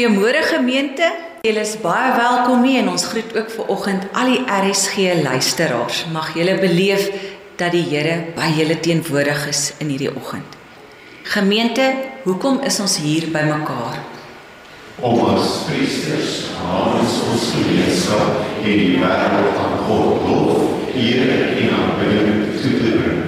Goeiemôre gemeente. Julle is baie welkom hier en ons groet ook ver oggend al die RSG luisteraars. Mag julle beleef dat die Here by julle teenwoordig is in hierdie oggend. Gemeente, hoekom is ons hier bymekaar? Om as priesters namens ons gemeenskap en die wêreld aan God lof, eer en aanbidding toe te bring.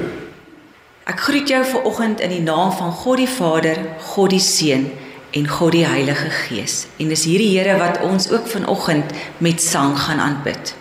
Ek groet jou ver oggend in die naam van God die Vader, God die Seun en God die Heilige Gees. En dis hierdie Here wat ons ook vanoggend met sang gaan aanbid.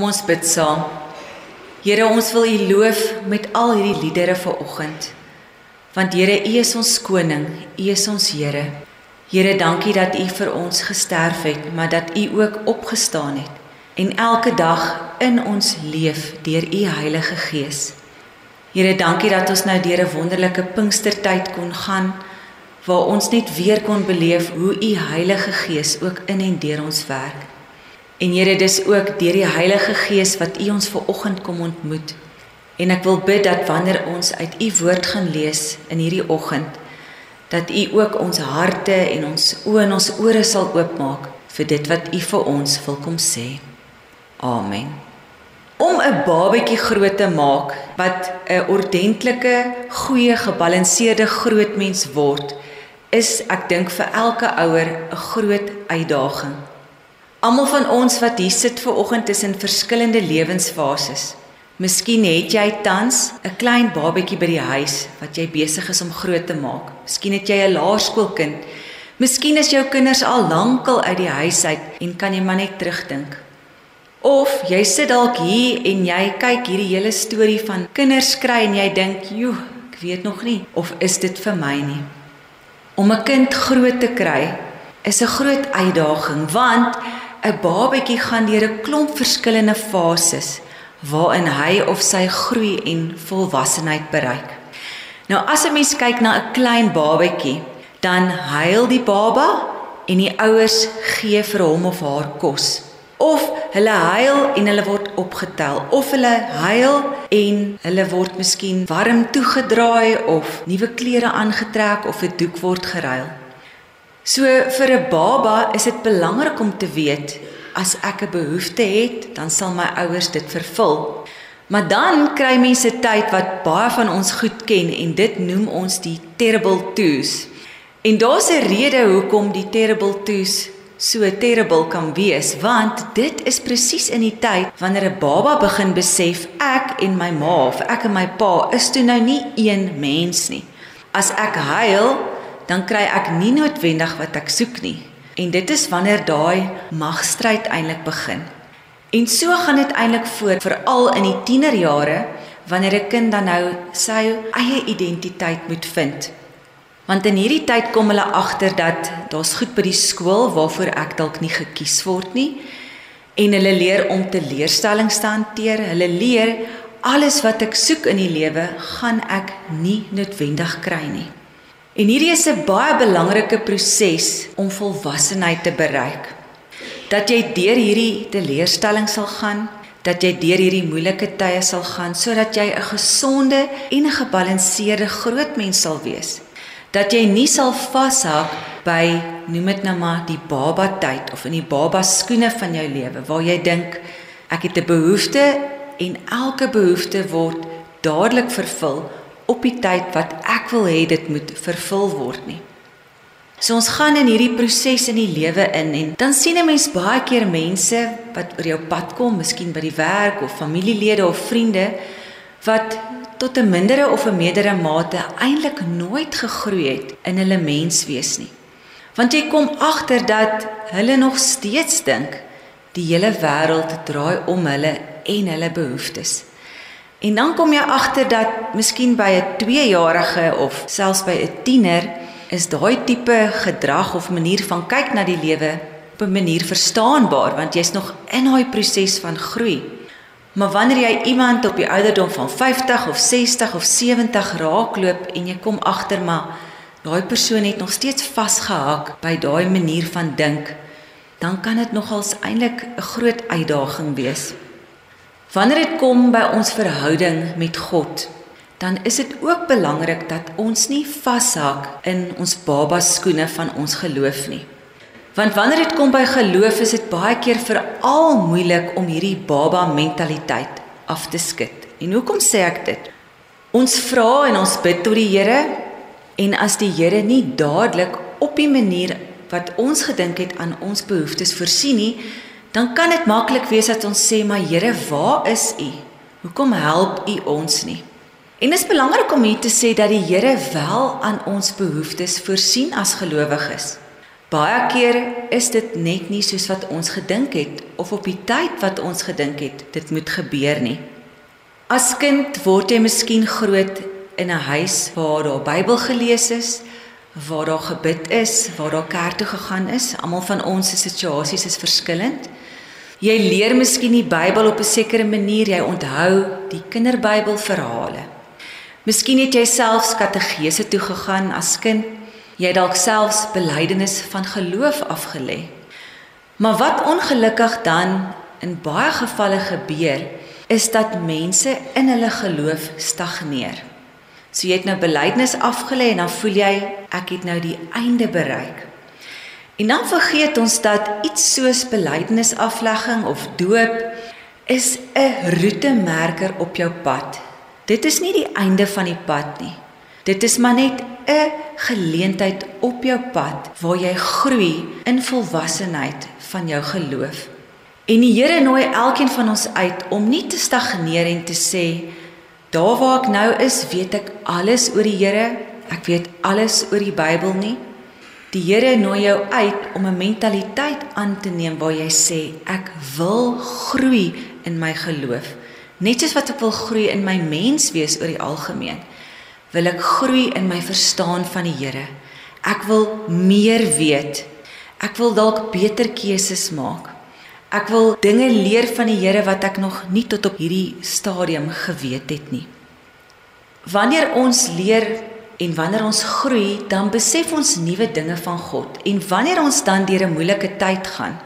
Kom ons bid saam. Here, ons wil U loof met al hierdie liedere vir oggend. Want Here, U is ons koning, U is ons Here. Here, dankie dat U vir ons gesterf het, maar dat U ook opgestaan het en elke dag in ons leef deur U Heilige Gees. Here, dankie dat ons nou deur 'n wonderlike Pinkstertyd kon gaan waar ons net weer kon beleef hoe U Heilige Gees ook in en deur ons werk. En Here, dis ook deur die Heilige Gees wat U ons ver oggend kom ontmoet. En ek wil bid dat wanneer ons uit U woord gaan lees in hierdie oggend, dat U ook ons harte en ons oë en ons ore sal oopmaak vir dit wat U vir ons wil kom sê. Amen. Om 'n babatjie groot te maak wat 'n ordentlike, goeie, gebalanseerde groot mens word, is ek dink vir elke ouer 'n groot uitdaging. Almal van ons wat hier sit ver oggend is in verskillende lewensfases. Miskien het jy tans 'n klein babatjie by die huis wat jy besig is om groot te maak. Miskien het jy 'n laerskoolkind. Miskien is jou kinders al lankal uit die huis uit en kan jy maar net terugdink. Of jy sit dalk hier en jy kyk hierdie hele storie van kinders kry en jy dink, "Joe, ek weet nog nie of is dit vir my nie." Om 'n kind groot te kry is 'n groot uitdaging want 'n babatjie gaan deur 'n klomp verskillende fases waarin hy of sy groei en volwassenheid bereik. Nou as 'n mens kyk na 'n klein babatjie, dan huil die baba en die ouers gee vir hom of haar kos of hulle huil en hulle word opgetel of hulle huil en hulle word miskien warm toegedraai of nuwe klere aangetrek of 'n doek word geruil. So vir 'n baba is dit belangrik om te weet as ek 'n behoefte het, dan sal my ouers dit vervul. Maar dan kry mense tyd wat baie van ons goed ken en dit noem ons die terrible twos. En daar's 'n rede hoekom die terrible twos so terrible kan wees want dit is presies in die tyd wanneer 'n baba begin besef ek en my ma of ek en my pa is toe nou nie een mens nie. As ek huil, dan kry ek nie noodwendig wat ek soek nie. En dit is wanneer daai magstryd eintlik begin. En so gaan dit eintlik voort veral in die tienerjare wanneer 'n kind dan nou sy eie identiteit moet vind. Want in hierdie tyd kom hulle agter dat daar's goed by die skool waarvoor ek dalk nie gekies word nie en hulle leer om te leerstellings te hanteer. Hulle leer alles wat ek soek in die lewe gaan ek nie noodwendig kry nie. En hierdie is 'n baie belangrike proses om volwassenheid te bereik. Dat jy deur hierdie teleurstelling sal gaan, dat jy deur hierdie moeilike tye sal gaan sodat jy 'n gesonde en 'n gebalanseerde groot mens sal wees dat jy nie sal vashak by noem dit nou maar die baba tyd of in die baba skoene van jou lewe waar jy dink ek het 'n behoefte en elke behoefte word dadelik vervul op die tyd wat ek wil hê dit moet vervul word nie. So ons gaan in hierdie proses in die lewe in en dan sien 'n mens baie keer mense wat oor jou pad kom, miskien by die werk of familielede of vriende wat tot 'n mindere of 'n meerdere mate eintlik nooit gegroei het in hulle menswees nie. Want jy kom agter dat hulle nog steeds dink die hele wêreld draai om hulle en hulle behoeftes. En dan kom jy agter dat miskien by 'n 2-jarige of selfs by 'n tiener is daai tipe gedrag of manier van kyk na die lewe op 'n manier verstaanbaar want jy's nog in daai proses van groei. Maar wanneer jy iemand op die ouderdom van 50 of 60 of 70 raakloop en jy kom agter maar daai persoon het nog steeds vasgehak by daai manier van dink, dan kan dit nogals eintlik 'n groot uitdaging wees. Wanneer dit kom by ons verhouding met God, dan is dit ook belangrik dat ons nie vashak in ons baba skoene van ons geloof nie. Want wanneer dit kom by geloof is dit baie keer veral moeilik om hierdie baba mentaliteit af te skud. En hoekom sê ek dit? Ons vra en ons bid tot die Here en as die Here nie dadelik op die manier wat ons gedink het aan ons behoeftes voorsien nie, dan kan dit maklik wees dat ons sê maar Here, waar is U? Hoekom help U ons nie? En dit is belangrik om hier te sê dat die Here wel aan ons behoeftes voorsien as gelowiges. Baie keer is dit net nie soos wat ons gedink het of op die tyd wat ons gedink het dit moet gebeur nie. As kind word jy miskien groot in 'n huis waar daar Bybel gelees is, waar daar gebid is, waar daar kerk toe gegaan is. Almal van ons se situasies is verskillend. Jy leer miskien die Bybel op 'n sekere manier, jy onthou die kinderbybelverhale. Miskien het jy selfs kategese toe gegaan as kind. Jy dalk selfs belydenis van geloof afgelê. Maar wat ongelukkig dan in baie gevalle gebeur, is dat mense in hulle geloof stagneer. So jy het nou belydenis afgelê en dan voel jy ek het nou die einde bereik. En dan vergeet ons dat iets soos belydenis aflegging of doop is 'n roetemerker op jou pad. Dit is nie die einde van die pad nie. Dit is maar net 'n geleentheid op jou pad waar jy groei in volwassenheid van jou geloof. En die Here nooi elkeen van ons uit om nie te stagneer en te sê Daar waar ek nou is, weet ek alles oor die Here. Ek weet alles oor die Bybel nie. Die Here nooi jou uit om 'n mentaliteit aan te neem waar jy sê ek wil groei in my geloof. Net soos wat ek wil groei in my menswees oor die algemeen, wil ek groei in my verstaan van die Here. Ek wil meer weet. Ek wil dalk beter keuses maak. Ek wil dinge leer van die Here wat ek nog nie tot op hierdie stadium geweet het nie. Wanneer ons leer en wanneer ons groei, dan besef ons nuwe dinge van God. En wanneer ons dan deur 'n moeilike tyd gaan,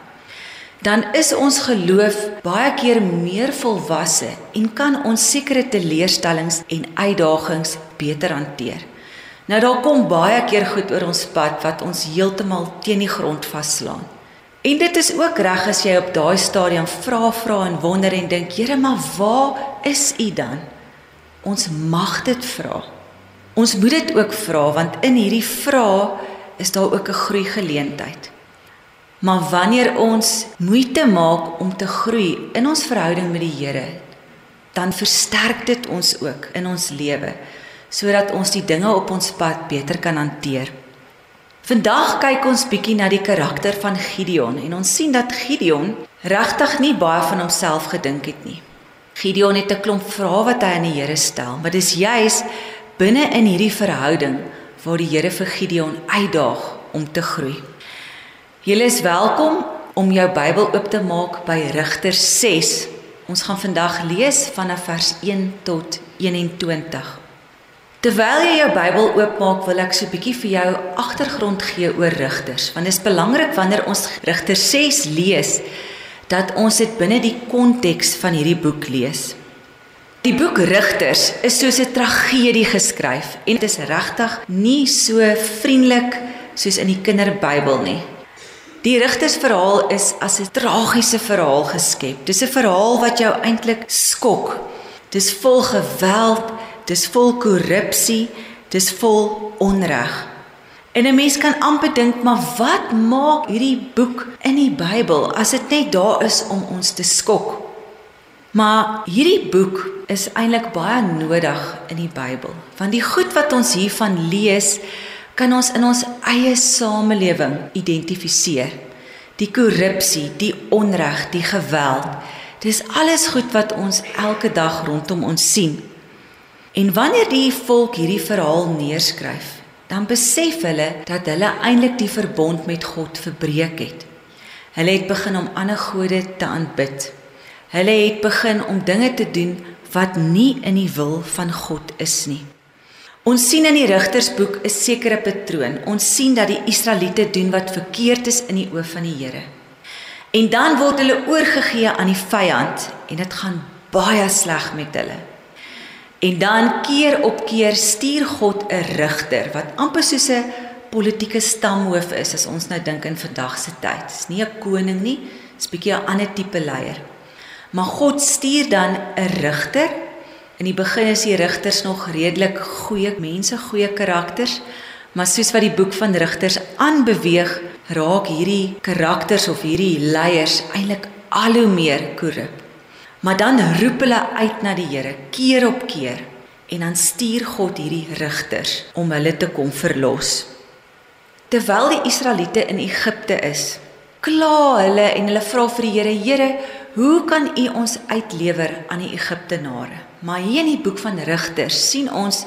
dan is ons geloof baie keer meer volwasse en kan ons sekere teleurstellings en uitdagings beter hanteer. Nou daar kom baie keer goed oor ons pad wat ons heeltemal teen die grond vaslaan. En dit is ook reg as jy op daai stadium vra vra en wonder en dink, Here, maar waar is U dan? Ons mag dit vra. Ons moet dit ook vra want in hierdie vra is daar ook 'n groei geleentheid. Maar wanneer ons moeite maak om te groei in ons verhouding met die Here, dan versterk dit ons ook in ons lewe sodat ons die dinge op ons pad beter kan hanteer. Vandag kyk ons bietjie na die karakter van Gideon en ons sien dat Gideon regtig nie baie van homself gedink het nie. Gideon het 'n klomp vrae wat hy aan die Here stel, maar dis juis binne in hierdie verhouding waar die Here vir Gideon uitdaag om te groei. Julle is welkom om jou Bybel oop te maak by Rigters 6. Ons gaan vandag lees vanaf vers 1 tot 21. Terwyl jy jou Bybel oopmaak, wil ek so 'n bietjie vir jou agtergrond gee oor rigters, want dit is belangrik wanneer ons Rigters 6 lees dat ons dit binne die konteks van hierdie boek lees. Die boek Rigters is soos 'n tragedie geskryf en dit is regtig nie so vriendelik soos in die kinderbybel nie. Die Rigtersverhaal is as 'n tragiese verhaal geskep. Dis 'n verhaal wat jou eintlik skok. Dis vol geweld, dis vol korrupsie, dis vol onreg. En 'n mens kan amper dink, maar wat maak hierdie boek in die Bybel as dit net daar is om ons te skok? Maar hierdie boek is eintlik baie nodig in die Bybel, want die goed wat ons hiervan lees, kan ons in ons eie samelewing identifiseer. Die korrupsie, die onreg, die geweld, dis alles goed wat ons elke dag rondom ons sien. En wanneer die volk hierdie verhaal neerskryf, dan besef hulle dat hulle eintlik die verbond met God verbreek het. Hulle het begin om ander gode te aanbid. Hulle het begin om dinge te doen wat nie in die wil van God is nie. Ons sien in die Rigtersboek 'n sekere patroon. Ons sien dat die Israeliete doen wat verkeerd is in die oë van die Here. En dan word hulle oorgegee aan die vyand en dit gaan baie sleg met hulle. En dan keer op keer stuur God 'n rigter wat amper soos 'n politieke stamhoof is as ons nou dink in vandag se tyd. Dis nie 'n koning nie, dis bietjie 'n ander tipe leier. Maar God stuur dan 'n rigter. In die begin is die rigters nog redelik goeie mense, goeie karakters, maar soos wat die boek van Rigters aanbeweeg, raak hierdie karakters of hierdie leiers eintlik al hoe meer korrup. Maar dan roep hulle uit na die Here keer op keer en dan stuur God hierdie rigters om hulle te kom verlos. Terwyl die Israeliete in Egipte is, kla hulle en hulle vra vir die Here: "Here, hoe kan U ons uitlewer aan die Egiptenare?" Maar hier in die boek van Rigters sien ons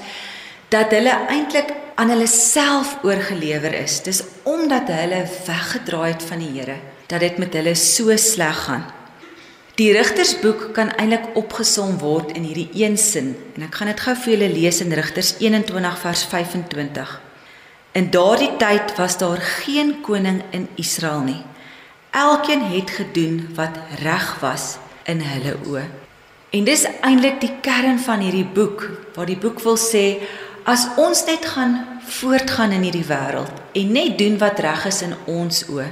dat hulle eintlik aan hulle self oorgelewer is. Dis omdat hulle weggedraai het van die Here dat dit met hulle so sleg gaan. Die Rigtersboek kan eintlik opgesom word in hierdie een sin en ek gaan dit gou vir julle lees in Rigters 21 vers 25. In daardie tyd was daar geen koning in Israel nie. Elkeen het gedoen wat reg was in hulle oë. En dis eintlik die kern van hierdie boek, waar die boek wil sê as ons net gaan voortgaan in hierdie wêreld en net doen wat reg is in ons oë.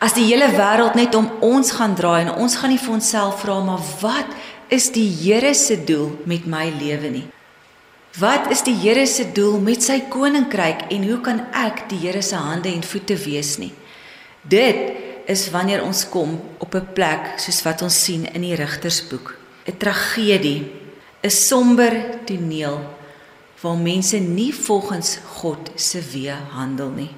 As die hele wêreld net om ons gaan draai en ons gaan nie vir onsself vra maar wat is die Here se doel met my lewe nie? Wat is die Here se doel met sy koninkryk en hoe kan ek die Here se hande en voete wees nie? Dit is wanneer ons kom op 'n plek soos wat ons sien in die Rigtersboek, 'n tragedie, 'n somber toneel waar mense nie volgens God se weë handel nie.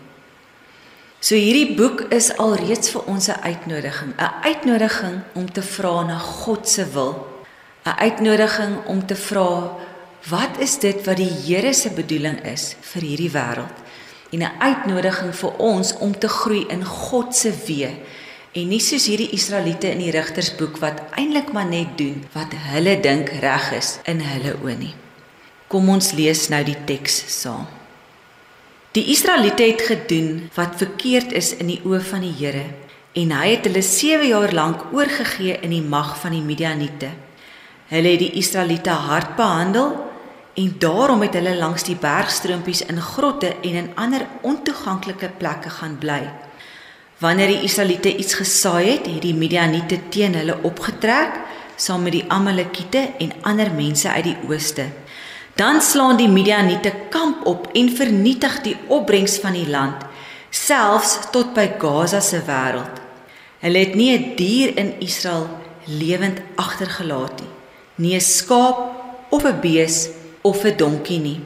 So hierdie boek is alreeds vir ons 'n uitnodiging, 'n uitnodiging om te vra na God se wil, 'n uitnodiging om te vra wat is dit wat die Here se bedoeling is vir hierdie wêreld en 'n uitnodiging vir ons om te groei in God se weë en nie soos hierdie Israeliete in die Rigtersboek wat eintlik maar net doen wat hulle dink reg is in hulle oë nie. Kom ons lees nou die teks saam. Die Israeliete het gedoen wat verkeerd is in die oë van die Here en hy het hulle 7 jaar lank oorgegee in die mag van die Midianiete. Hulle het die Israeliete hard behandel en daarom het hulle langs die bergstroompies in grotte en in ander ontoeganklike plekke gaan bly. Wanneer die Israeliete iets gesaai het, het die Midianiete teen hulle opgetrek saam met die Amalekiete en ander mense uit die ooste. Dan slaan die Midianiete kamp op en vernietig die opbrengs van die land, selfs tot by Gaza se wêreld. Hulle het nie 'n dier in Israel lewend agtergelaat nie, nie 'n skaap of 'n bees of 'n donkie nie.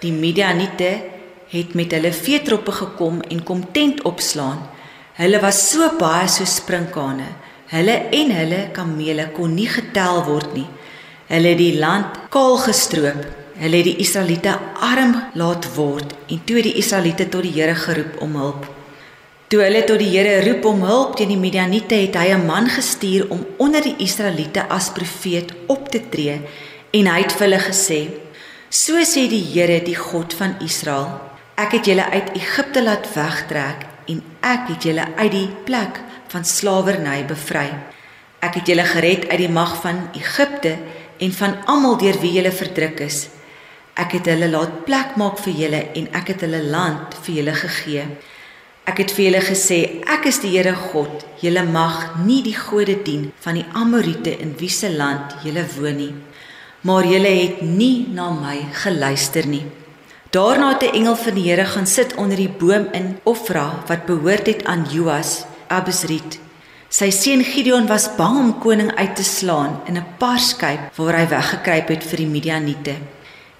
Die Midianiete het met hulle veetroppe gekom en kom tent opslaan. Hulle was so baie so sprinkane. Hulle en hulle kamele kon nie getel word nie. Hulle het die land kaal gestroop Hulle het die Israeliete arm laat word en toe die Israeliete tot die Here geroep om hulp. Toe hulle tot die Here roep om hulp teen die Midianiete, het hy 'n man gestuur om onder die Israeliete as profeet op te tree en hy het vir hulle gesê: "So sê die Here, die God van Israel: Ek het julle uit Egipte laat wegtrek en ek het julle uit die plek van slawerny bevry. Ek het julle gered uit die mag van Egipte en van almal deur wie julle verdruk is." Ek het hulle laat plek maak vir julle en ek het hulle land vir julle gegee. Ek het vir julle gesê, ek is die Here God. Julle mag nie die gode dien van die Amorite in wie se land julle woon nie. Maar julle het nie na my geluister nie. Daarna het 'n engel van die Here gaan sit onder die boom in Ofra wat behoort het aan Joas, Abusriet. Sy seun Gideon was bang om koning uit te slaan in 'n parskyp waar hy weggekruip het vir die Midianiete.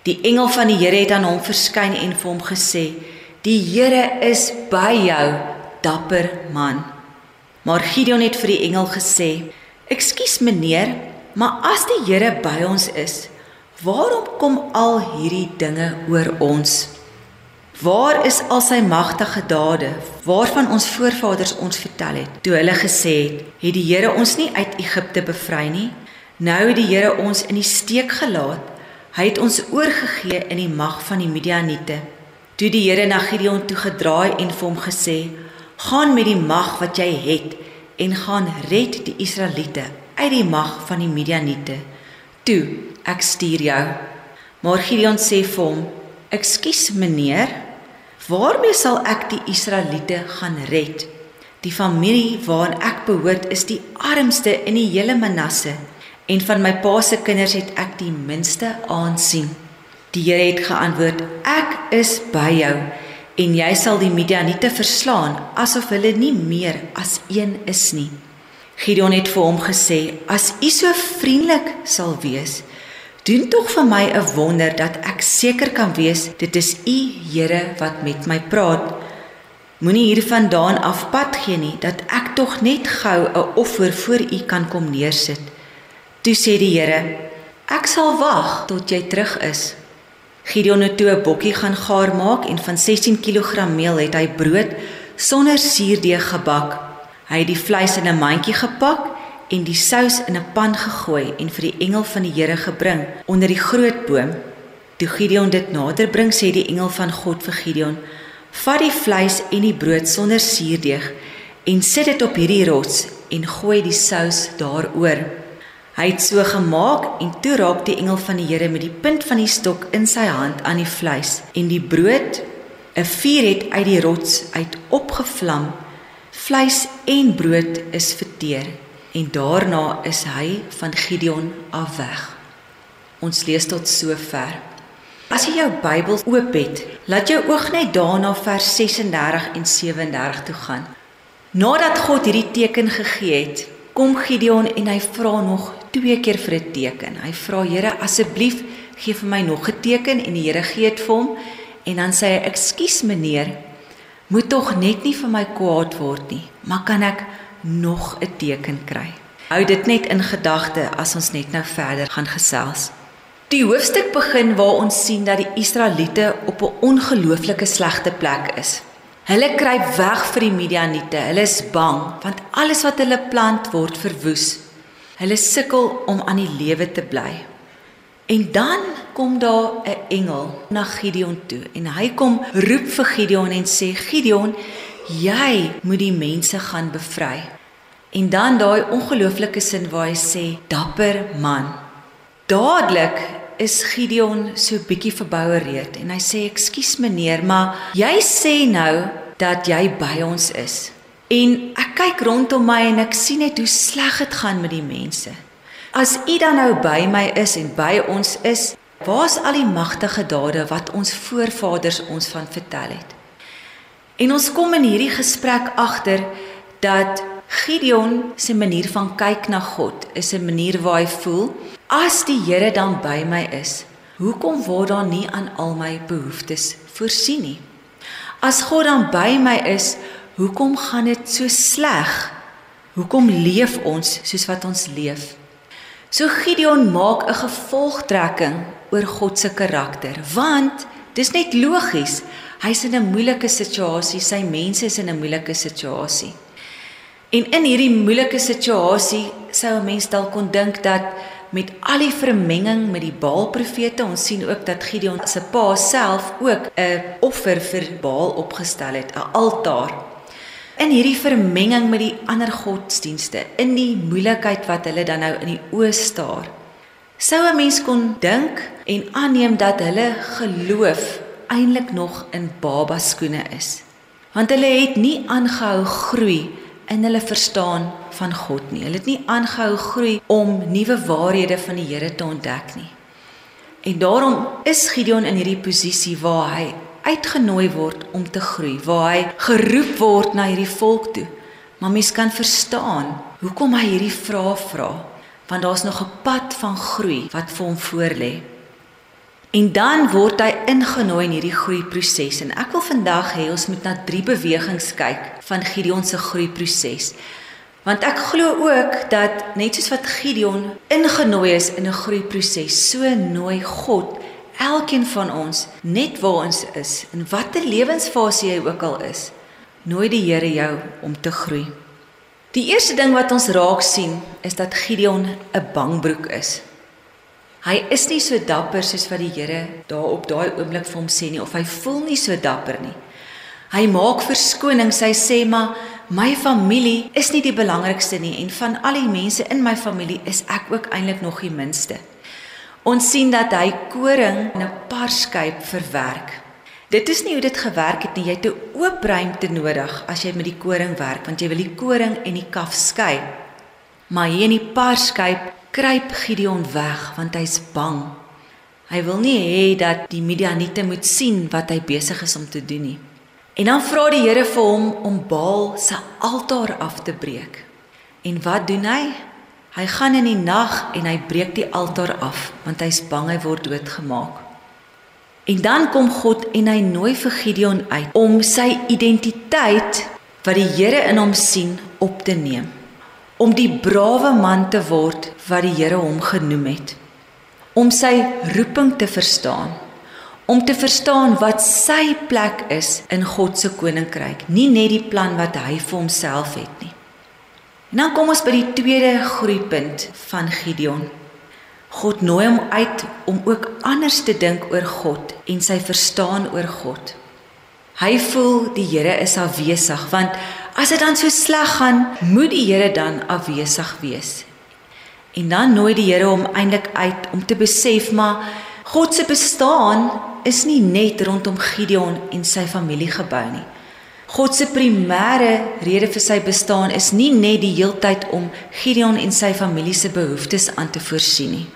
Die engel van die Here het aan hom verskyn en vir hom gesê: "Die Here is by jou, dapper man." Maar Gideon het vir die engel gesê: "Ekskuus meneer, maar as die Here by ons is, waarom kom al hierdie dinge oor ons? Waar is al sy magtige dade waarvan ons voorvaders ons vertel het? Toe hulle gesê het: "Het die Here ons nie uit Egipte bevry nie? Nou het die Here ons in die steek gelaat." Hy het ons oorgegee in die mag van die Midianiete. Toe die Here na Gideon toe gedraai en vir hom gesê: "Gaan met die mag wat jy het en gaan red die Israeliete uit die mag van die Midianiete. Toe, ek stuur jou." Maar Gideon sê vir hom: "Ekskuus meneer, waarmee sal ek die Israeliete gaan red? Die familie waaraan ek behoort is die armste in die hele Manasse." En van my pa se kinders het ek die minste aansien. Die Here het geantwoord: Ek is by jou en jy sal die Midianiete verslaan asof hulle nie meer as een is nie. Gideon het vir hom gesê: As u so vriendelik sal wees, doen tog vir my 'n wonder dat ek seker kan wees dit is u Here wat met my praat. Moenie hiervandaan af pad gee nie dat ek tog net gou 'n offer voor u kan kom neersit. Toe sê die Here: Ek sal wag tot jy terug is. Gideon het toe 'n bokkie gaan gaar maak en van 16 kg meel het hy brood sonder suurdeeg gebak. Hy het die vleis in 'n mandjie gepak en die sous in 'n pan gegooi en vir die engel van die Here gebring onder die groot boom. Toe Gideon dit nader bring, sê die engel van God vir Gideon: "Vat die vleis en die brood sonder suurdeeg en sit dit op hierdie rots en gooi die sous daaroor." Hy het so gemaak en toe raak die engel van die Here met die punt van die stok in sy hand aan die vleis en die brood 'n vuur het uit die rots uit opgevlam. Vleis en brood is verteer en daarna is hy van Gideon af weg. Ons lees tot sover. As jy jou Bybel oop het, laat jou oog net daarna vers 36 en 37 toe gaan. Nadat God hierdie teken gegee het, kom Gideon en hy vra nog twee keer vir 'n teken. Hy vra Here, asseblief gee vir my nog 'n teken en die Here gee dit vir hom en dan sê hy: "Ekskuus meneer, moet tog net nie vir my kwaad word nie, maar kan ek nog 'n teken kry?" Hou dit net in gedagte as ons net nou verder gaan gesels. Die hoofstuk begin waar ons sien dat die Israeliete op 'n ongelooflike slegte plek is. Hulle kruip weg vir die Midianiete. Hulle is bang want alles wat hulle plant word verwoes. Hulle sukkel om aan die lewe te bly. En dan kom daar 'n engel na Gideon toe en hy kom roep vir Gideon en sê Gideon, jy moet die mense gaan bevry. En dan daai ongelooflike sin waar hy sê dapper man. Dadelik is Gideon so bietjie verboureerd en hy sê ekskuus meneer, maar jy sê nou dat jy by ons is. En ek kyk rondom my en ek sien net hoe sleg dit gaan met die mense. As u dan nou by my is en by ons is, waar's al die magtige dade wat ons voorvaders ons van vertel het? En ons kom in hierdie gesprek agter dat Gideon se manier van kyk na God is 'n manier waar hy voel as die Here dan by my is, hoekom word daar nie aan al my behoeftes voorsien nie? As God dan by my is, hoekom gaan dit so sleg? Hoekom leef ons soos wat ons leef? So Gideon maak 'n gevolgtrekking oor God se karakter, want dis net logies. Hy's in 'n moeilike situasie, sy mense is in 'n moeilike situasie. En in hierdie moeilike situasie sou 'n mens dalk kon dink dat met al die vermenging met die Baal-profete, ons sien ook dat Gideon se pa self ook 'n offer vir Baal opgestel het, 'n altaar. In hierdie vermenging met die ander godsdienste, in die moeilikheid wat hulle dan nou in die oë staar, sou 'n mens kon dink en aanneem dat hulle geloof eintlik nog in baba skoene is. Want hulle het nie aangehou groei in hulle verstaan van God nie. Hulle het nie aangehou groei om nuwe waarhede van die Here te ontdek nie. En daarom is Gideon in hierdie posisie waar hy uitgenooi word om te groei, waar hy geroep word na hierdie volk toe. Maar mens kan verstaan hoekom hy hierdie vrae vra, want daar's nog 'n pad van groei wat vir hom voorlê. En dan word hy ingenooi in hierdie groeiproses en ek wil vandag hê ons moet na drie bewegings kyk van Gideon se groeiproses. Want ek glo ook dat net soos wat Gideon ingenooi is in 'n groeiproses, so nooi God elkeen van ons net waar ons is in watter lewensfase jy ook al is, nooi die Here jou om te groei. Die eerste ding wat ons raak sien is dat Gideon 'n bangbroek is. Hy is nie so dapper soos wat die Here daar op daai oomblik vir hom sê nie of hy voel nie so dapper nie. Hy maak verskonings. Hy sê maar my familie is nie die belangrikste nie en van al die mense in my familie is ek ook eintlik nog die minste. Ons sien dat hy koring in 'n parskyp verwerk. Dit is nie hoe dit gewerk het nie. Jy het 'n oop ruimte nodig as jy met die koring werk want jy wil die koring en die kaf skei. Maar hier in die parskyp kruip Gideon weg want hy's bang. Hy wil nie hê dat die Midianiete moet sien wat hy besig is om te doen nie. En dan vra die Here vir hom om Baal se altaar af te breek. En wat doen hy? Hy gaan in die nag en hy breek die altaar af want hy's bang hy word doodgemaak. En dan kom God en hy nooi vir Gideon uit om sy identiteit wat die Here in hom sien op te neem om die brawe man te word wat die Here hom genoem het om sy roeping te verstaan om te verstaan wat sy plek is in God se koninkryk, nie net die plan wat hy vir homself het nie. En dan kom ons by die tweede groeipunt van Gideon. God nooi hom uit om ook anders te dink oor God en sy verstaan oor God. Hy voel die Here is afwesig want as dit dan so sleg gaan, moet die Here dan afwesig wees. En dan nooi die Here hom eintlik uit om te besef maar God se bestaan is nie net rondom Gideon en sy familie gebou nie. God se primêre rede vir sy bestaan is nie net die heeltyd om Gideon en sy familie se behoeftes aan te voorsien nie.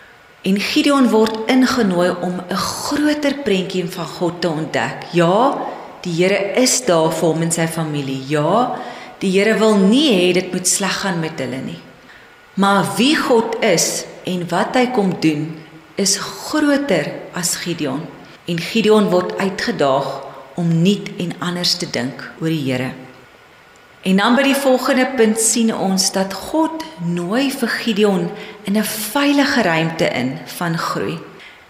En Gideon word ingenooi om 'n groter prentjie van God te ontdek. Ja, die Here is daar vir hom en sy familie. Ja, die Here wil nie hê dit moet sleg gaan met hulle nie. Maar wie God is en wat hy kom doen, is groter as Gideon. En Gideon word uitgedaag om nuut en anders te dink oor die Here. En dan by die volgende punt sien ons dat God nooi vir Gideon in 'n veilige ruimte in van groei.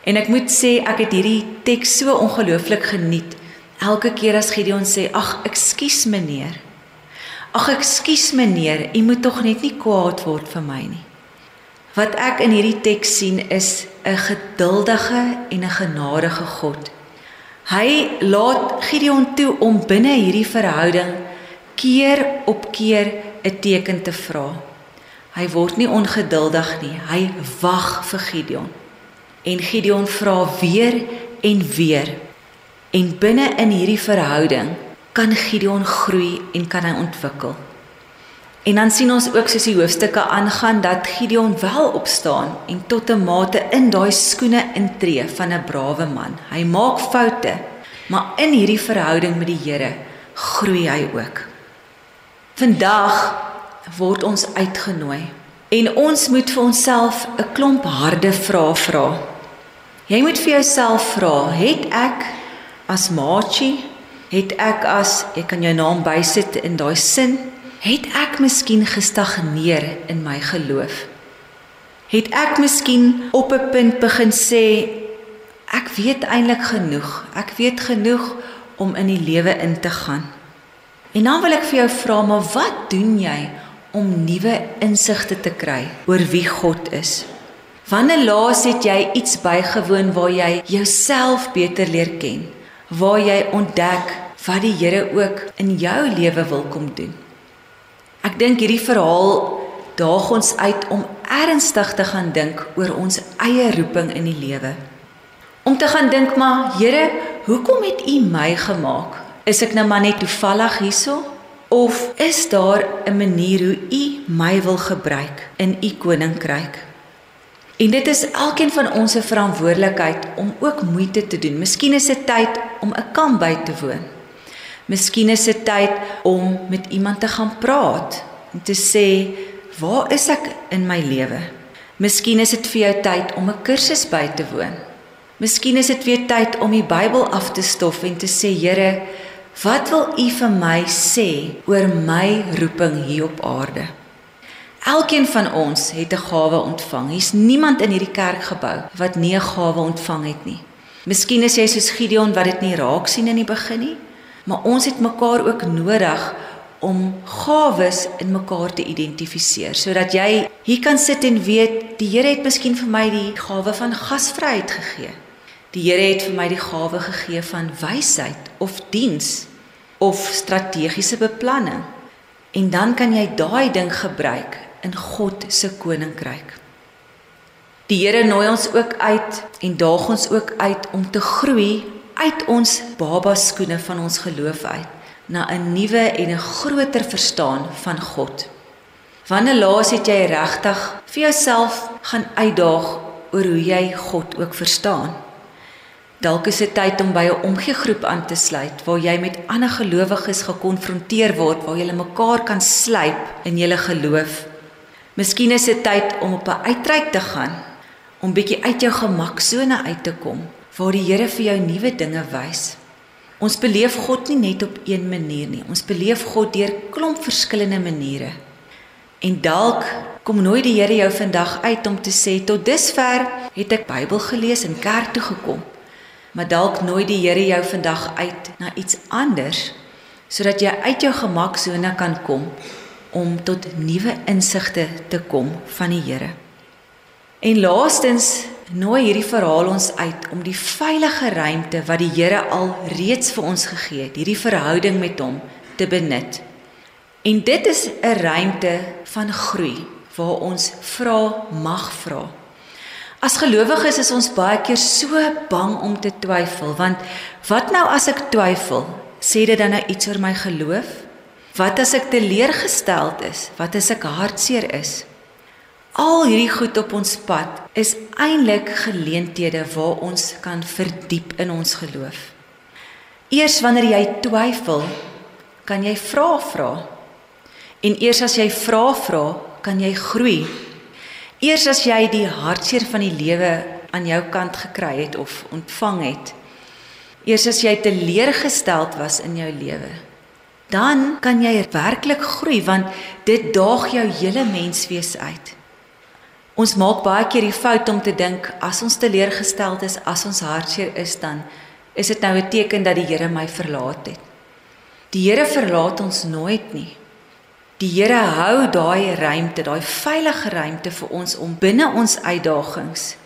En ek moet sê ek het hierdie teks so ongelooflik geniet. Elke keer as Gideon sê, "Ag, ekskuus meneer." "Ag, ekskuus meneer, u moet tog net nie kwaad word vir my nie." Wat ek in hierdie teks sien is 'n geduldige en 'n genadige God. Hy laat Gideon toe om binne hierdie verhouding keer op keer 'n teken te vra. Hy word nie ongeduldig nie. Hy wag vir Gideon. En Gideon vra weer en weer. En binne in hierdie verhouding kan Gideon groei en kan hy ontwikkel. En dan sien ons ook soos die hoofstukke aangaan dat Gideon wel opstaan en tot 'n mate in daai skoene intree van 'n brawe man. Hy maak foute, maar in hierdie verhouding met die Here groei hy ook. Vandag word ons uitgenooi. En ons moet vir onsself 'n klomp harde vrae vra. Jy moet vir jouself vra, het ek as Maatjie, het ek as ek kan jou naam bysit in daai sin, het ek miskien gestagneer in my geloof? Het ek miskien op 'n punt begin sê ek weet eintlik genoeg. Ek weet genoeg om in die lewe in te gaan. En dan wil ek vir jou vra, maar wat doen jy om nuwe insigte te kry oor wie God is. Wanneer laas het jy iets bygewoon waar jy jouself beter leer ken, waar jy ontdek wat die Here ook in jou lewe wil kom doen? Ek dink hierdie verhaal daag ons uit om ernstig te gaan dink oor ons eie roeping in die lewe. Om te gaan dink maar, Here, hoekom het U my gemaak? Is ek nou maar net toevallig hierso? Of is daar 'n manier hoe U my wil gebruik in U koninkryk? En dit is elkeen van ons se verantwoordelikheid om ook moeite te doen. Miskien is dit tyd om 'n kamp by te woon. Miskien is dit tyd om met iemand te gaan praat en te sê, "Waar is ek in my lewe?" Miskien is dit vir jou tyd om 'n kursus by te woon. Miskien is dit weer tyd om die Bybel af te stof en te sê, "Here, Wat wil U vir my sê oor my roeping hier op aarde? Elkeen van ons het 'n gawe ontvang. Hier's niemand in hierdie kerkgebou wat nie 'n gawe ontvang het nie. Miskien is jy soos Gideon wat dit nie raak sien in die begin nie, maar ons het mekaar ook nodig om gawes in mekaar te identifiseer sodat jy hier kan sit en weet die Here het miskien vir my die gawe van gasvryheid gegee. Die Here het vir my die gawe gegee van wysheid of diens of strategiese beplanning. En dan kan jy daai ding gebruik in God se koninkryk. Die Here nooi ons ook uit en daag ons ook uit om te groei uit ons baba skoene van ons geloof uit na 'n nuwe en 'n groter verstaan van God. Wanneer laas het jy regtig vir jouself gaan uitdaag oor hoe jy God ook verstaan? Dalk is dit tyd om by 'n omgegroep aan te sluit waar jy met ander gelowiges gekonfronteer word waar jy mekaar kan slyp in julle geloof. Miskien is dit tyd om op 'n uitreik te gaan om bietjie uit jou gemaksone uit te kom waar die Here vir jou nuwe dinge wys. Ons beleef God nie net op een manier nie. Ons beleef God deur klomp verskillende maniere. En dalk kom nooit die Here jou vandag uit om te sê tot dusver het ek Bybel gelees en kerk toe gekom. Maar dalk nooi die Here jou vandag uit na iets anders sodat jy uit jou gemaksone kan kom om tot nuwe insigte te kom van die Here. En laastens nooi hierdie verhaal ons uit om die veilige ruimte wat die Here al reeds vir ons gegee het, hierdie verhouding met hom te benut. En dit is 'n ruimte van groei waar ons vra mag vra. As gelowiges is ons baie keer so bang om te twyfel want wat nou as ek twyfel? Sê dit dan nou iets oor my geloof? Wat as ek teleurgesteld is? Wat as ek hartseer is? Al hierdie goed op ons pad is eintlik geleenthede waar ons kan verdiep in ons geloof. Eers wanneer jy twyfel, kan jy vra vra. En eers as jy vra vra, kan jy groei. Eers as jy die hartseer van die lewe aan jou kant gekry het of ontvang het, eers as jy teleurgesteld was in jou lewe, dan kan jy werklik groei want dit daag jou hele menswees uit. Ons maak baie keer die fout om te dink as ons teleurgesteld is, as ons hartseer is, dan is dit nou 'n teken dat die Here my verlaat het. Die Here verlaat ons nooit nie. Die Here hou daai ruimte, daai veilige ruimte vir ons om binne ons uitdagings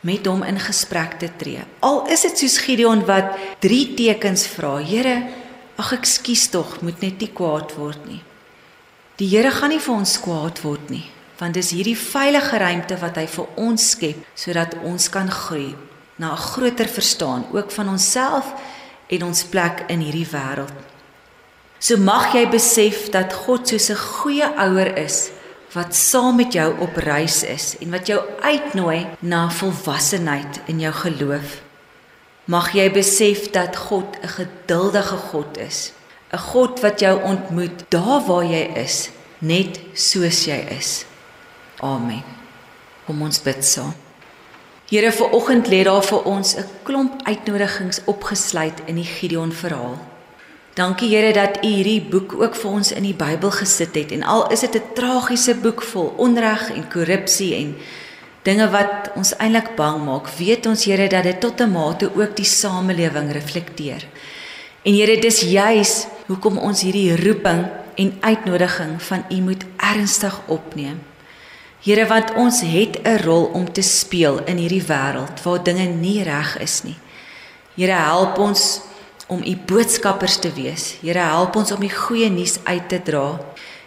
met hom in gesprek te tree. Al is dit soos Gideon wat 3 tekens vra. Here, ag ek skuis tog, moet net nie kwaad word nie. Die Here gaan nie vir ons kwaad word nie, want dis hierdie veilige ruimte wat hy vir ons skep sodat ons kan groei na 'n groter verstaan ook van onsself en ons plek in hierdie wêreld. So mag jy besef dat God soos 'n goeie ouer is wat saam met jou op reis is en wat jou uitnooi na volwassenheid in jou geloof. Mag jy besef dat God 'n geduldige God is, 'n God wat jou ontmoet daar waar jy is, net soos jy is. Amen. Kom ons bid saam. Here, vir oggend lê daar vir ons 'n klomp uitnodigings opgesluit in die Gideon verhaal. Dankie Here dat U hierdie boek ook vir ons in die Bybel gesit het en al is dit 'n tragiese boek vol onreg en korrupsie en dinge wat ons eintlik bang maak, weet ons Here dat dit tot 'n mate ook die samelewing reflekteer. En Here, dis juis hoekom ons hierdie roeping en uitnodiging van U moet ernstig opneem. Here, want ons het 'n rol om te speel in hierdie wêreld waar dinge nie reg is nie. Here, help ons om u boodskappers te wees. Here help ons om die goeie nuus uit te dra.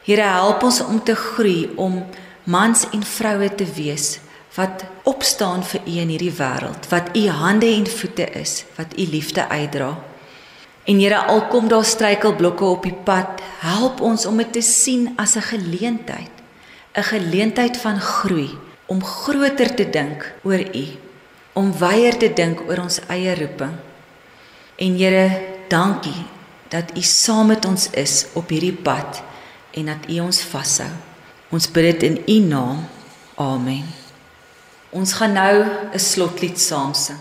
Here help ons om te groei om mans en vroue te wees wat opstaan vir u in hierdie wêreld, wat u hande en voete is, wat u liefde uitdra. En Here al kom daar struikelblokke op die pad, help ons om dit te sien as 'n geleentheid, 'n geleentheid van groei, om groter te dink oor u, om wyer te dink oor ons eie roeping. En Here, dankie dat U saam met ons is op hierdie pad en dat U ons vashou. Ons bid dit in U naam. Amen. Ons gaan nou 'n slotlied saam sing.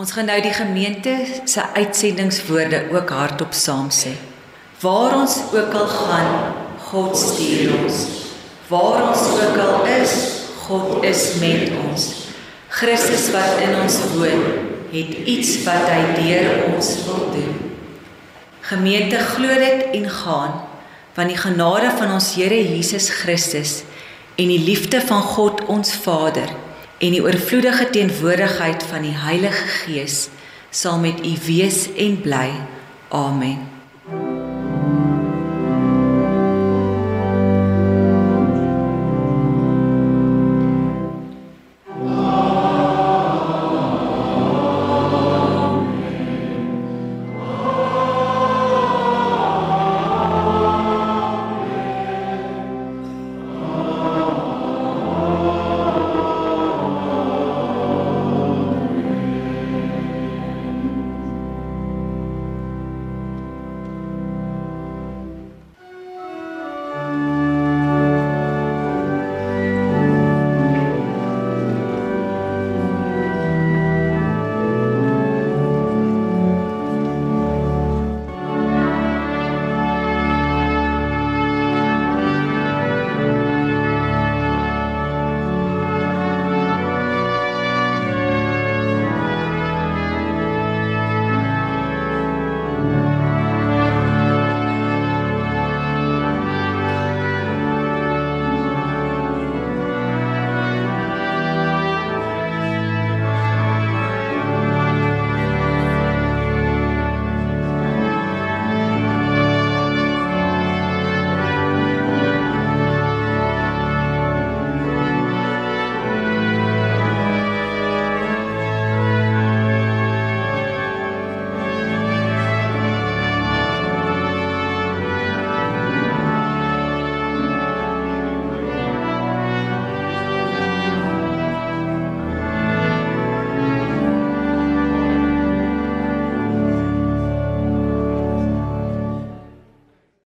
Ons gaan nou die gemeente se uitsendingswoorde ook hardop saam sê. Waar ons ook al gaan, God stuur ons. Waar ons ook al is, God is met ons. Christus wat in ons woon, het iets wat hy deur ons wil doen. Gemeente glo dit en gaan want die genade van ons Here Jesus Christus en die liefde van God ons Vader en die oorvloedige teenwoordigheid van die Heilige Gees sal met u wees en bly. Amen.